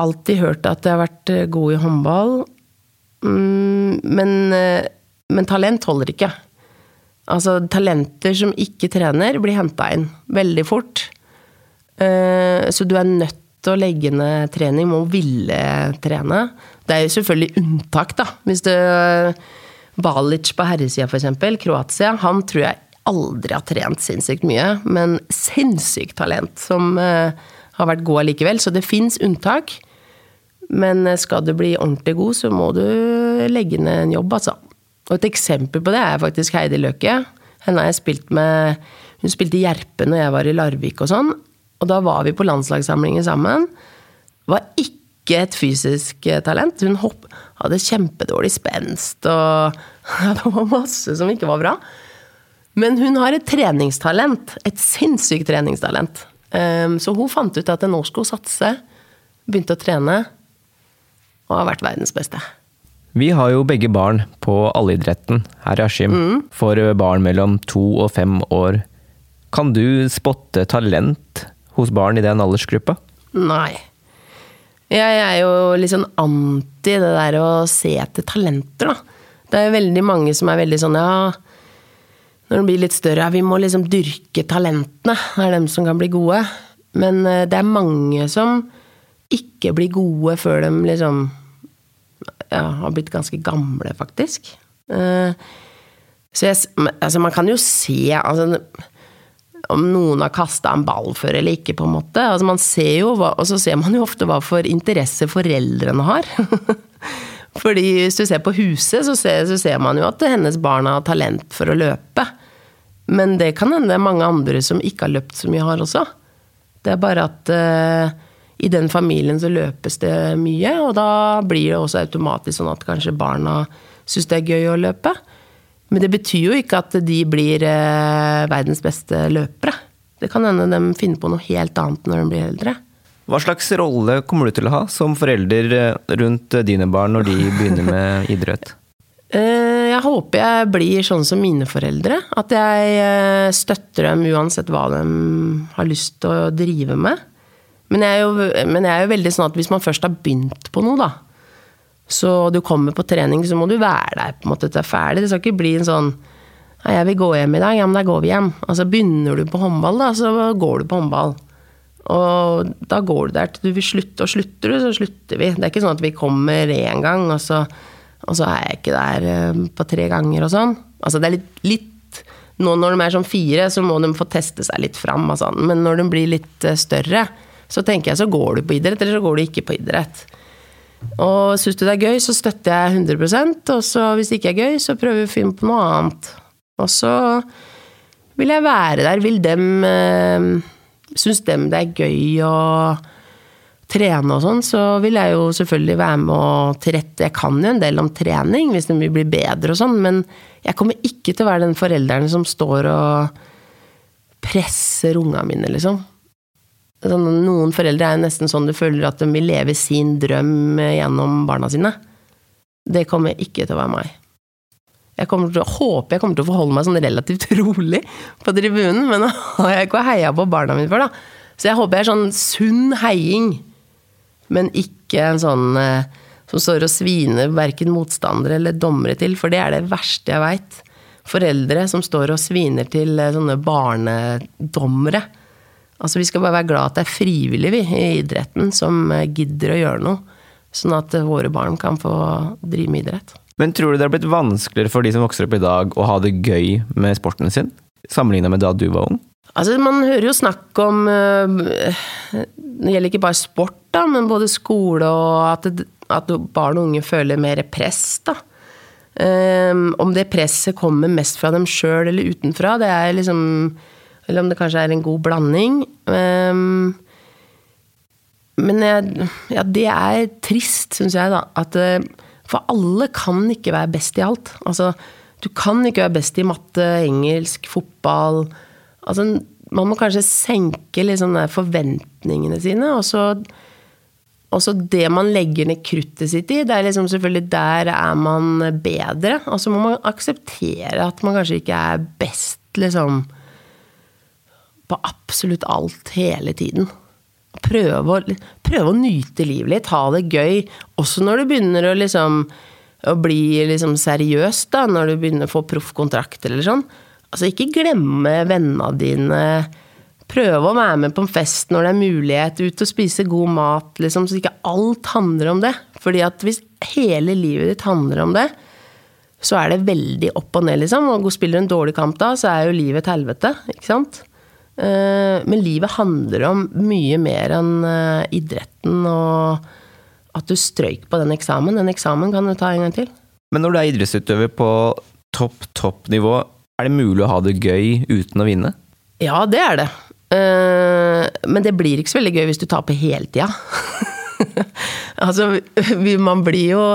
alltid hørt at jeg har vært eh, god i håndball. Um, men, uh, men, talent holder ikke. Altså, talenter som ikke trener, blir henta inn veldig fort. Uh, så du er nødt til å legge ned trening, må ville trene. Det er jo selvfølgelig unntak, da. Hvis du Balic på herresida, f.eks., Kroatia, han tror jeg aldri har trent sinnssykt mye, men sinnssykt talent som uh, har vært god allikevel. Så det fins unntak. Men eh, skal du bli ordentlig god, så må du legge ned en jobb, altså. Og et eksempel på det er faktisk Heidi Løke. Henne har jeg spilt med Hun spilte i Gjerpen når jeg var i Larvik og sånn. Og da var vi på landslagssamlinger sammen. Var ikke et fysisk eh, talent. Hun hopp, hadde kjempedårlig spenst, og det var masse som ikke var bra. Men hun har et treningstalent. Et sinnssykt treningstalent. Um, så hun fant ut at nå skulle hun satse. Begynte å trene. Og har vært verdens beste. Vi har jo begge barn på allidretten her i Askim. Mm. For barn mellom to og fem år. Kan du spotte talent hos barn i den aldersgruppa? Nei. Jeg er jo litt sånn anti det der å se etter talenter, da. Det er jo veldig mange som er veldig sånn ja Når de blir litt større, ja, vi må liksom dyrke talentene. Er dem som kan bli gode. Men eh, det er mange som ikke blir gode før de liksom ja, har blitt ganske gamle, faktisk. Eh, Så jeg, altså man kan jo se altså, om noen har kasta en ball før eller ikke, på en måte. Altså man ser jo, Og så ser man jo ofte hva for interesse foreldrene har. Fordi hvis du ser på huset, så ser, så ser man jo at hennes barn har talent for å løpe. Men det kan hende det er mange andre som ikke har løpt så mye, har også. Det er bare at uh, i den familien så løpes det mye, og da blir det også automatisk sånn at kanskje barna syns det er gøy å løpe. Men det betyr jo ikke at de blir uh, verdens beste løpere. Det kan hende de finner på noe helt annet når de blir eldre. Hva slags rolle kommer du til å ha som forelder eh, rundt dine barn når de begynner med idrett? Eh, Jeg håper jeg blir sånn som mine foreldre. At jeg eh, støtter dem uansett hva de har lyst til å drive med. Men jeg, jo, men jeg er jo veldig sånn at hvis man først har begynt på noe, da, så du kommer på trening, så må du være der på en måte til det er ferdig. Det skal ikke bli en sånn jeg vil gå hjem i dag. Ja, men da går vi hjem. Altså begynner du på håndball, da, så går du på håndball. Og da går du der til du vil slutte, og slutter du, så slutter vi. Det er ikke sånn at vi kommer én gang, og så, og så er jeg ikke der eh, på tre ganger og sånn. Altså det er litt, litt Nå når de er sånn fire, så må de få teste seg litt fram, og sånn. men når de blir litt eh, større, så tenker jeg så går du på idrett, eller så går du ikke på idrett. Og syns du det er gøy, så støtter jeg 100% og så hvis det ikke er gøy, så prøver vi å finne på noe annet. Og så vil jeg være der. Vil dem øh, Syns dem det er gøy å trene og sånn, så vil jeg jo selvfølgelig være med og tilrette Jeg kan jo en del om trening, hvis den vil bli bedre og sånn, men jeg kommer ikke til å være den forelderen som står og presser unga mine, liksom. Sånn, noen foreldre er jo nesten sånn du føler at de vil leve sin drøm gjennom barna sine. Det kommer ikke til å være meg. Jeg til håper jeg kommer til å forholde meg sånn relativt rolig på tribunen, men nå har jeg ikke heia på barna mine før, da. Så jeg håper jeg er sånn sunn heiing, men ikke en sånn eh, som står og sviner verken motstandere eller dommere til, for det er det verste jeg veit. Foreldre som står og sviner til eh, sånne barnedommere. Altså, vi skal bare være glad at det er frivillig, vi, i idretten, som eh, gidder å gjøre noe. Sånn at våre barn kan få drive med idrett. Men tror du det har blitt vanskeligere for de som vokser opp i dag å ha det gøy med sporten sin, sammenligna med da du var ung? Altså, man hører jo snakk om øh, Det gjelder ikke bare sport, da, men både skole og at, at barn og unge føler mer press, da. Um, om det presset kommer mest fra dem sjøl eller utenfra, det er liksom Eller om det kanskje er en god blanding. Um, men ja, det er trist, syns jeg, da. At uh, For alle kan ikke være best i alt. Altså, du kan ikke være best i matte, engelsk, fotball. Altså, man må kanskje senke liksom forventningene sine, og så det man legger ned kruttet sitt i, det er liksom selvfølgelig der er man bedre. Og så må man akseptere at man kanskje ikke er best, liksom På absolutt alt hele tiden. Prøve å, prøve å nyte livet litt, ha det gøy. Også når du begynner å liksom å bli liksom seriøs, da, når du begynner å få proffkontrakter eller sånn. Altså, ikke glemme vennene dine. Prøve å være med på en fest når det er mulighet, ut og spise god mat, liksom, så ikke alt handler om det. Fordi at hvis hele livet ditt handler om det, så er det veldig opp og ned, liksom. Og spiller du en dårlig kamp da, så er jo livet et helvete, ikke sant? Eh, Men livet handler om mye mer enn eh, idretten og at du strøyk på den eksamen. Den eksamen kan du ta en gang til. Men når du er idrettsutøver på topp, topp nivå, er det mulig å ha det gøy uten å vinne? Ja, det er det. Eh, men det blir ikke så veldig gøy hvis du taper hele tida. altså, man blir jo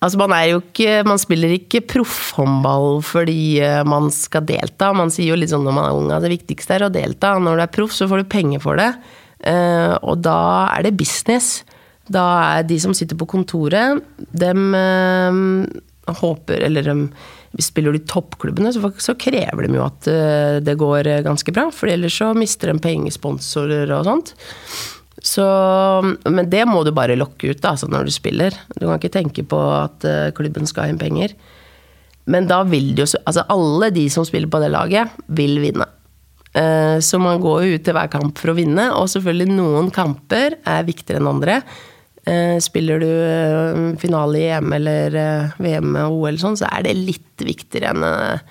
Altså, man er jo ikke Man spiller ikke proffhåndball fordi eh, man skal delta. Man sier jo litt sånn når man er ung at det viktigste er å delta. Når du er proff, så får du penger for det. Eh, Og da er det business. Da er de som sitter på kontoret, dem håper Eller dem spiller du i toppklubbene, så, så krever de jo at eh, det går eh, ganske bra. For ellers så mister de pengesponsorer og sånt. Så, men det må du bare lokke ut da, altså når du spiller. Du kan ikke tenke på at eh, klubben skal ha inn penger. Men da vil det jo Altså alle de som spiller på det laget, vil vinne. Så man går jo ut til hver kamp for å vinne, og selvfølgelig noen kamper er viktigere enn andre. Eh, Spiller du eh, finale i EM eller eh, VM og OL sånn, så er det litt viktigere enn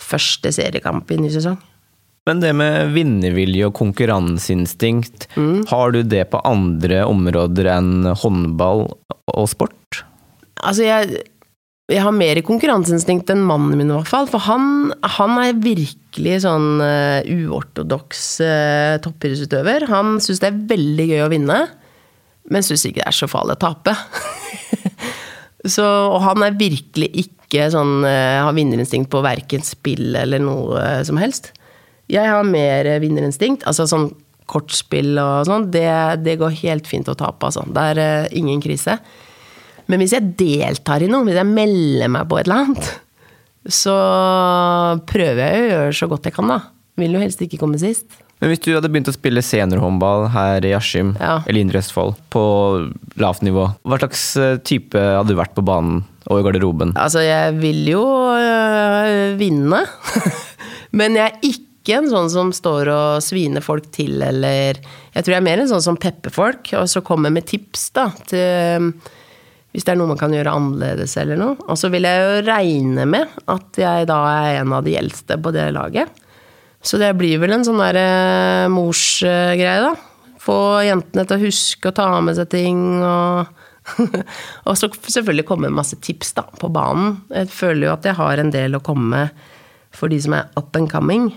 første seriekamp i ny sesong. Men det med vinnervilje og konkurranseinstinkt, har du det på andre områder enn håndball og sport? Altså, jeg, jeg har mer konkurranseinstinkt enn mannen min, i hvert fall. For han, han er virkelig sånn uh, uortodoks uh, toppidrettsutøver. Han syns det er veldig gøy å vinne, men syns ikke det er så farlig å tape. så, og han er virkelig ikke sånn uh, har vinnerinstinkt på verken spill eller noe uh, som helst. Jeg har mer vinnerinstinkt. Altså sånn kortspill og sånn, det, det går helt fint å tape, altså. Det er uh, ingen krise. Men hvis jeg deltar i noe, hvis jeg melder meg på et eller annet, så prøver jeg å gjøre så godt jeg kan, da. Vil jo helst ikke komme sist. Men hvis du hadde begynt å spille seniorhåndball her i Askim Ja. eller Indre Østfold på lavt nivå, hva slags eh, type hadde du vært på banen og i garderoben? Altså, jeg vil jo øh, vinne. Men jeg er ikke en sånn som står og sviner folk til, eller Jeg tror jeg er mer en sånn som pepper folk, og så kommer med tips, da, til hvis det er noe man kan gjøre annerledes eller noe. Og så vil jeg jo regne med at jeg da er en av de eldste på det laget. Så det blir vel en sånn der eh, morsgreie, da. Få jentene til å huske å ta med seg ting og Og så selvfølgelig komme med masse tips da, på banen. Jeg føler jo at jeg har en del å komme med for de som er up and coming.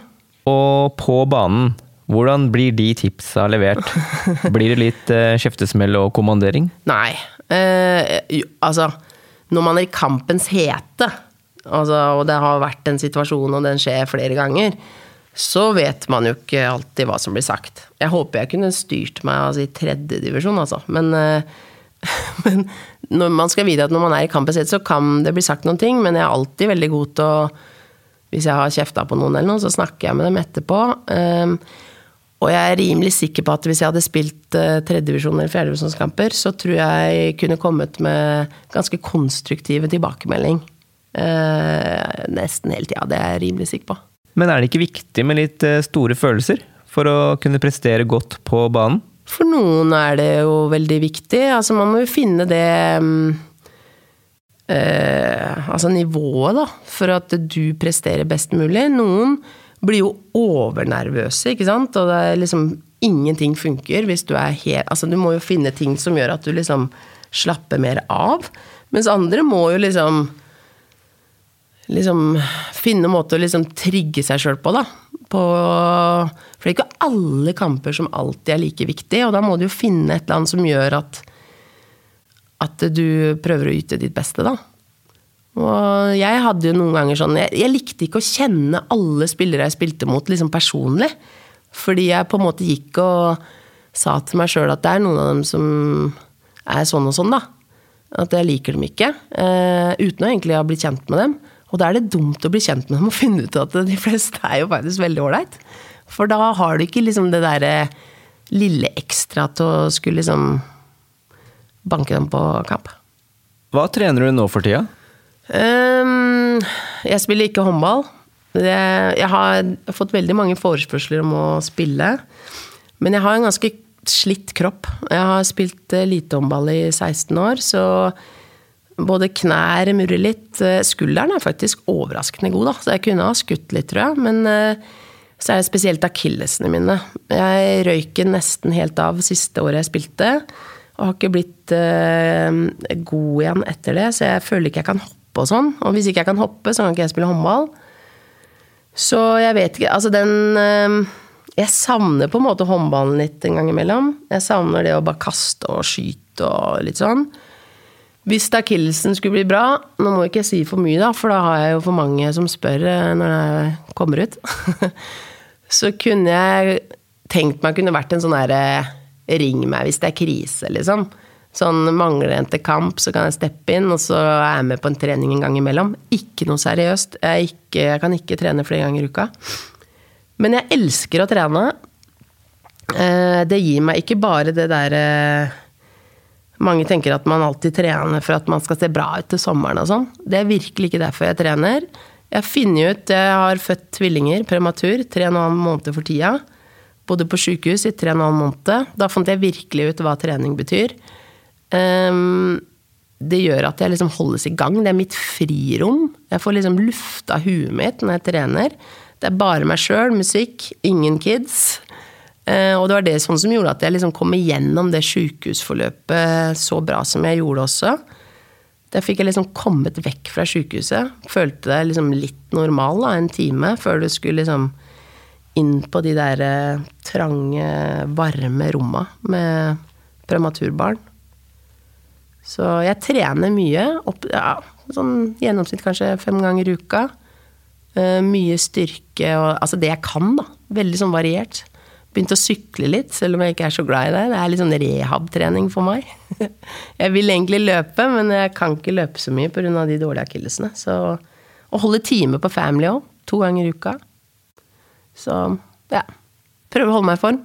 Og på banen, hvordan blir de tipsa levert? Blir det litt eh, kjeftesmell og kommandering? Nei. Eh, altså, når man er i kampens hete, altså, og det har vært en situasjon og den skjer flere ganger, så vet man jo ikke alltid hva som blir sagt. Jeg håper jeg kunne styrt meg altså, i tredjedivisjon, altså. Men, uh, men når man skal vite at når man er i kampens hete, så kan det bli sagt noen ting, men jeg er alltid veldig god til å Hvis jeg har kjefta på noen eller noe, så snakker jeg med dem etterpå. Um, og jeg er rimelig sikker på at hvis jeg hadde spilt uh, tredjedivisjon- eller fjerdedivisjonskamper, så tror jeg kunne kommet med ganske konstruktive tilbakemelding. Uh, nesten hele tida. Det er jeg rimelig sikker på. Men er det ikke viktig med litt eh, store følelser for å kunne prestere godt på banen? For noen er det jo veldig viktig. Altså, man må jo finne det mm, eh, Altså nivået, da, for at du presterer best mulig. Noen blir jo overnervøse, ikke sant. Og det er liksom Ingenting funker hvis du er helt Altså, du må jo finne ting som gjør at du liksom slapper mer av. Mens andre må jo liksom liksom finne måte å liksom trigge seg sjøl på, da. På, for det er ikke alle kamper som alltid er like viktig, og da må du jo finne et eller annet som gjør at at du prøver å yte ditt beste, da. Og jeg hadde jo noen ganger sånn Jeg, jeg likte ikke å kjenne alle spillere jeg spilte mot, liksom personlig. Fordi jeg på en måte gikk og sa til meg sjøl at det er noen av dem som er sånn og sånn, da. At jeg liker dem ikke. eh, uten å egentlig ha blitt kjent med dem. Og da er det dumt å bli kjent med dem og finne ut at de fleste er jo faktisk veldig ålreit. For da har du ikke liksom det derre lille ekstra til å skulle liksom banke dem på kamp. Hva trener du nå for tida? Um, jeg spiller ikke håndball. Jeg har fått veldig mange forespørsler om å spille. Men jeg har en ganske slitt kropp. Jeg har spilt lite håndball i 16 år, så både knær murrer litt. Eh, Skulderen er faktisk overraskende god, da. Så jeg kunne ha skutt litt, tror jeg. Men eh, så er det spesielt akillesene mine. Jeg røyk nesten helt av siste året jeg spilte. Og har ikke blitt eh, god igjen etter det, så jeg føler ikke jeg kan hoppe og sånn. Og hvis ikke jeg kan hoppe, så kan ikke jeg spille håndball. Så jeg vet ikke Altså, den Jeg savner på en måte håndballen litt en gang imellom. Jeg savner det å bare kaste og skyte og litt sånn. Hvis akillesen skulle bli bra Nå må ikke jeg si for mye, da, for da har jeg jo for mange som spør eh, når jeg kommer ut. så kunne jeg tenkt meg kunne vært en sånn derre ring meg hvis det er krise, liksom. Sånn mangler en til kamp, så kan jeg steppe inn, og så er jeg med på en trening en gang imellom. Ikke noe seriøst. Jeg, ikke, jeg kan ikke trene flere ganger i uka. Men jeg elsker å trene. Eh, det gir meg ikke bare det derre Mange tenker at man alltid trener for at man skal se bra ut til sommeren og sånn. Det er virkelig ikke derfor jeg trener. Jeg funnet ut Jeg har født tvillinger prematur, tre og en halv måned for tida. Bodde på sjukehus i tre og en halv måned. Da fant jeg virkelig ut hva trening betyr. Um, det gjør at jeg liksom holdes i gang. Det er mitt frirom. Jeg får liksom lufta huet mitt når jeg trener. Det er bare meg sjøl, musikk, ingen kids. Uh, og det var det sånn som gjorde at jeg liksom kom igjennom det sjukehusforløpet så bra som jeg gjorde også. Der fikk jeg liksom kommet vekk fra sjukehuset. Følte det liksom litt normal da, en time før du skulle liksom inn på de der eh, trange, varme romma med prematurbarn. Så jeg trener mye. Opp, ja, sånn gjennomsnitt kanskje fem ganger i uka. Uh, mye styrke og Altså det jeg kan, da. Veldig sånn variert. Begynte å sykle litt, selv om jeg ikke er så glad i det. Det er litt sånn rehab-trening for meg. jeg vil egentlig løpe, men jeg kan ikke løpe så mye pga. de dårlige akillesene. Så å holde time på Family òg, to ganger i uka. Så ja. Prøve å holde meg i form.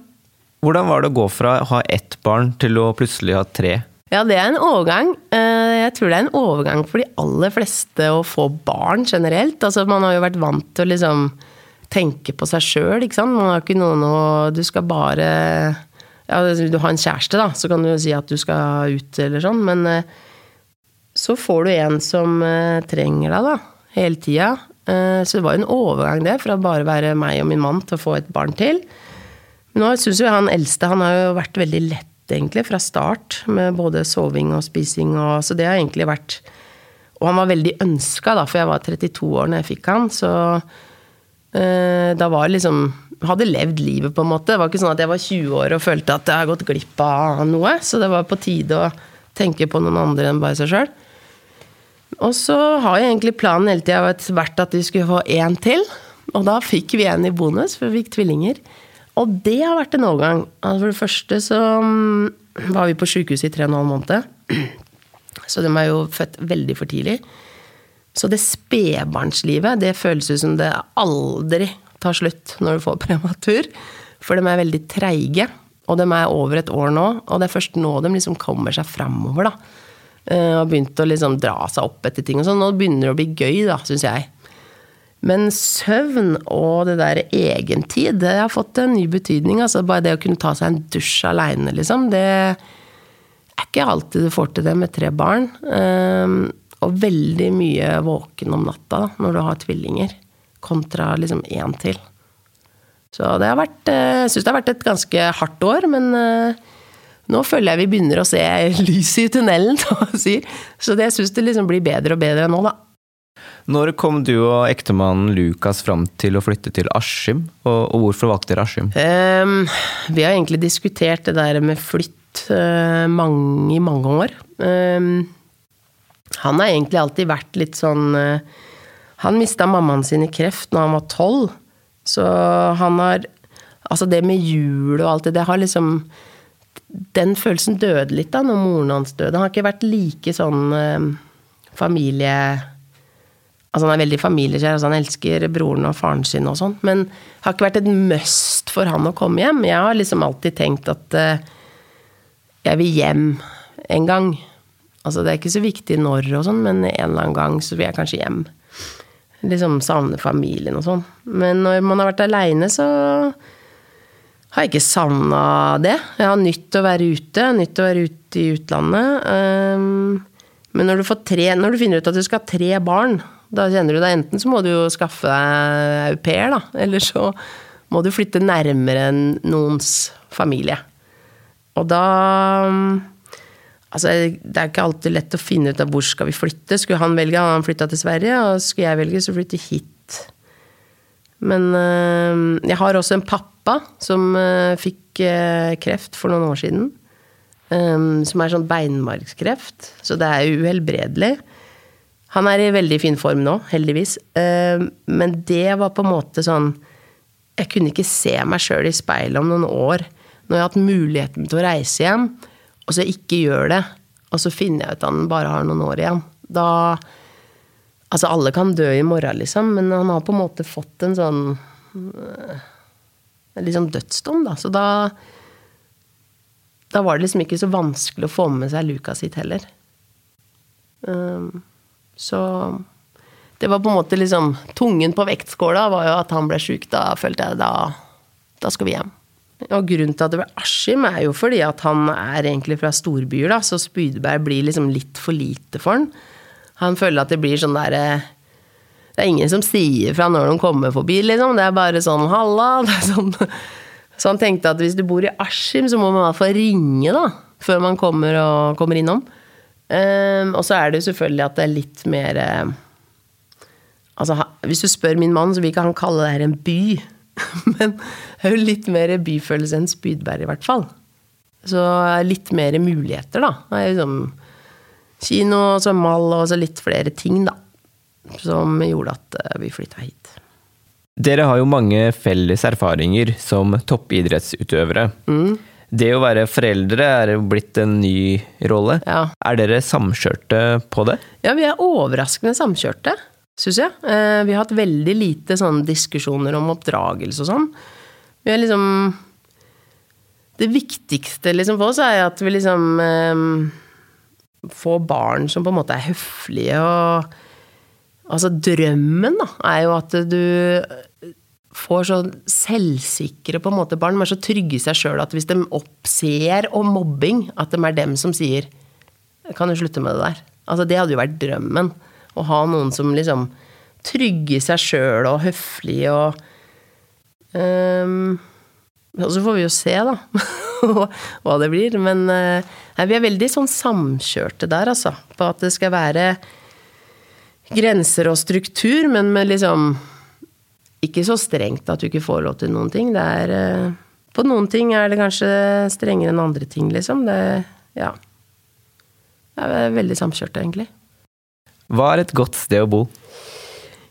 Hvordan var det å gå fra å ha ett barn til å plutselig ha tre? Ja, det er en overgang. Eh, jeg tror det er en overgang for de aller fleste å få barn generelt. Altså, man har jo vært vant til å liksom tenke på seg sjøl, ikke sant. Man har ikke noen å Du skal bare Ja, du har en kjæreste, da, så kan du jo si at du skal ut eller sånn, men eh, så får du en som eh, trenger deg, da, hele tida. Eh, så det var jo en overgang, det, fra bare være meg og min mann til å få et barn til. Nå syns jo han eldste han har jo vært veldig lett, egentlig, fra start. Med både soving og spising og Så det har egentlig vært Og han var veldig ønska, da, for jeg var 32 år når jeg fikk han, så da var liksom hadde levd livet, på en måte. Det var ikke sånn at jeg var 20 år og følte at jeg har gått glipp av noe. Så det var på tide å tenke på noen andre enn bare seg sjøl. Og så har jo egentlig planen hele tida vært at vi skulle få én til. Og da fikk vi en i bonus, for vi fikk tvillinger. Og det har vært en overgang. Altså for det første så mm, var vi på sjukehuset i tre og en halv måned. Så de er jo født veldig for tidlig. Så det spedbarnslivet, det føles ut som det aldri tar slutt når du får prematur. For de er veldig treige. Og de er over et år nå. Og det er først nå de liksom kommer seg framover, da. Eh, og begynt å liksom dra seg opp etter ting og sånn. Nå begynner det å bli gøy, da, syns jeg. Men søvn og det der egentid, det har fått en ny betydning. Altså bare det å kunne ta seg en dusj aleine, liksom, det er ikke alltid du får til det med tre barn. Og veldig mye våken om natta når du har tvillinger, kontra liksom én til. Så det har vært eh, Jeg syns det har vært et ganske hardt år, men uh, nå føler jeg vi begynner å se lyset i tunnelen, så det syns det liksom blir bedre og bedre nå, da. Når kom du og ektemannen Lukas fram til å flytte til Askim, og hvorfor valgte dere Askim? Um, vi har egentlig diskutert det der med flytt uh, mange, i mange år. Um, han har egentlig alltid vært litt sånn uh, Han mista mammaen sin i kreft når han var tolv, så han har Altså det med jul og alt det, det har liksom den følelsen døde litt da når moren hans døde. Han har ikke vært like sånn eh, familie... Altså Han er veldig familiekjær, altså han elsker broren og faren sin og sånn. Men det har ikke vært et must for han å komme hjem. Jeg har liksom alltid tenkt at eh, jeg vil hjem en gang. Altså Det er ikke så viktig når og sånn, men en eller annen gang så vil jeg kanskje hjem. Liksom savne familien og sånn. Men når man har vært aleine, så har jeg ikke savna det. Jeg har nytt å være ute, nytt å være ute i utlandet. Um, men når du, tre, når du, finner ut at du skal ha tre barn, da kjenner du deg enten så må du jo skaffe deg au pair, da. Eller så må du flytte nærmere enn noens familie. Og da Altså, det er ikke alltid lett å finne ut av hvor skal vi flytte. Skulle han velge, han flytta til Sverige, og skulle jeg velge, så flytte hit. Men øh, jeg har også en pappa som øh, fikk øh, kreft for noen år siden. Som er sånn beinmargskreft, så det er uhelbredelig. Han er i veldig fin form nå, heldigvis. Men det var på en måte sånn Jeg kunne ikke se meg sjøl i speilet om noen år når jeg har hatt muligheten til å reise hjem, og så ikke gjør det. Og så finner jeg ut at han bare har noen år igjen. Da Altså, alle kan dø i morgen, liksom, men han har på en måte fått en sånn En litt sånn dødsdom, da. Så da da var det liksom ikke så vanskelig å få med seg luka sitt heller. Um, så det var på en måte liksom Tungen på vektskåla var jo at han ble sjuk. Da følte jeg da Da skal vi hjem. Og grunnen til at det ble Askim, er jo fordi at han er egentlig fra storbyer, da, så Spydberg blir liksom litt for lite for han. Han føler at det blir sånn derre Det er ingen som sier fra når de kommer forbi, liksom. Det er bare sånn 'halla'. Det er sånn så han tenkte at hvis du bor i Askim, så må man i hvert fall ringe, da. Før man kommer, og, kommer innom. Um, og så er det jo selvfølgelig at det er litt mer uh, Altså, hvis du spør min mann, så vil ikke han kalle det her en by. Men det er jo litt mer byfølelse enn spydbær, i hvert fall. Så litt mer muligheter, da. Det er liksom kino, og så mall, og så litt flere ting, da. Som gjorde at uh, vi flytta hit. Dere har jo mange felles erfaringer som toppidrettsutøvere. Mm. Det å være foreldre er blitt en ny rolle. Ja. Er dere samkjørte på det? Ja, vi er overraskende samkjørte, syns jeg. Eh, vi har hatt veldig lite sånne diskusjoner om oppdragelse og sånn. Vi er liksom Det viktigste liksom for oss er at vi liksom eh, får barn som på en måte er høflige og Altså, drømmen da, er jo at du får så selvsikre på en måte barn. De er så trygge i seg sjøl at hvis de oppser om mobbing, at de er dem som sier 'Kan du slutte med det der?' Altså, det hadde jo vært drømmen. Å ha noen som liksom trygge i seg sjøl og høflig og um, Og så får vi jo se, da, hva det blir. Men uh, nei, vi er veldig sånn samkjørte der, altså. På at det skal være grenser og struktur, men med liksom Ikke så strengt at du ikke får lov til noen ting. Det er uh, På noen ting er det kanskje strengere enn andre ting, liksom. Det Ja. Det er veldig samkjørt, egentlig. Hva er et godt sted å bo?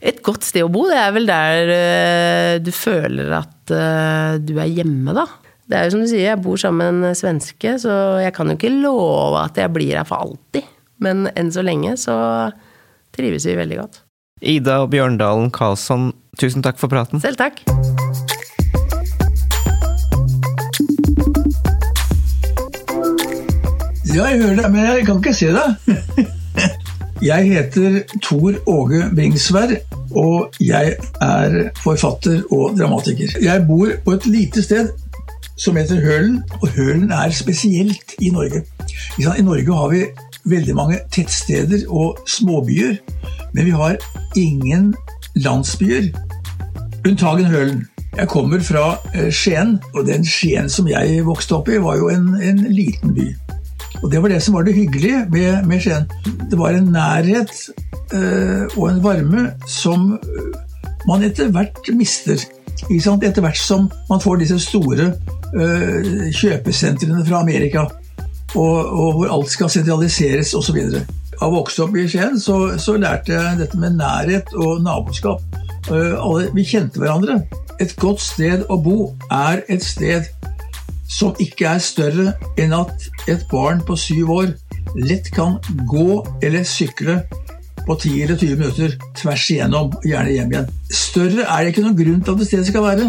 Et godt sted å bo, det er vel der uh, du føler at uh, du er hjemme, da. Det er jo som du sier, jeg bor sammen med en svenske, så jeg kan jo ikke love at jeg blir her for alltid. Men enn så lenge så trives vi veldig godt. Ida Bjørndalen Karlsson, tusen takk for praten. Selv takk. Ja, jeg hører deg, men jeg kan ikke se det. Jeg heter Tor Åge Bringsvær, og jeg er forfatter og dramatiker. Jeg bor på et lite sted som heter Hølen, og Hølen er spesielt i Norge. I Norge har vi veldig mange tettsteder og småbyer, men vi har ingen landsbyer. Unntagen Hølen. Jeg kommer fra eh, Skien, og den Skien som jeg vokste opp i, var jo en, en liten by. Og Det var det som var det hyggelige med, med Skien. Det var en nærhet øh, og en varme som man etter hvert mister. Etter hvert som man får disse store øh, kjøpesentrene fra Amerika, og, og, hvor alt skal sentraliseres osv. Av å vokse opp i Skien så, så, lærte jeg dette med nærhet og naboskap. Uh, alle, vi kjente hverandre. Et godt sted å bo er et sted som ikke er større enn at et barn på syv år lett kan gå eller sykle på 10 eller 20 minutter tvers igjennom, og gjerne hjem igjen. Større er det ikke noen grunn til at et sted skal være.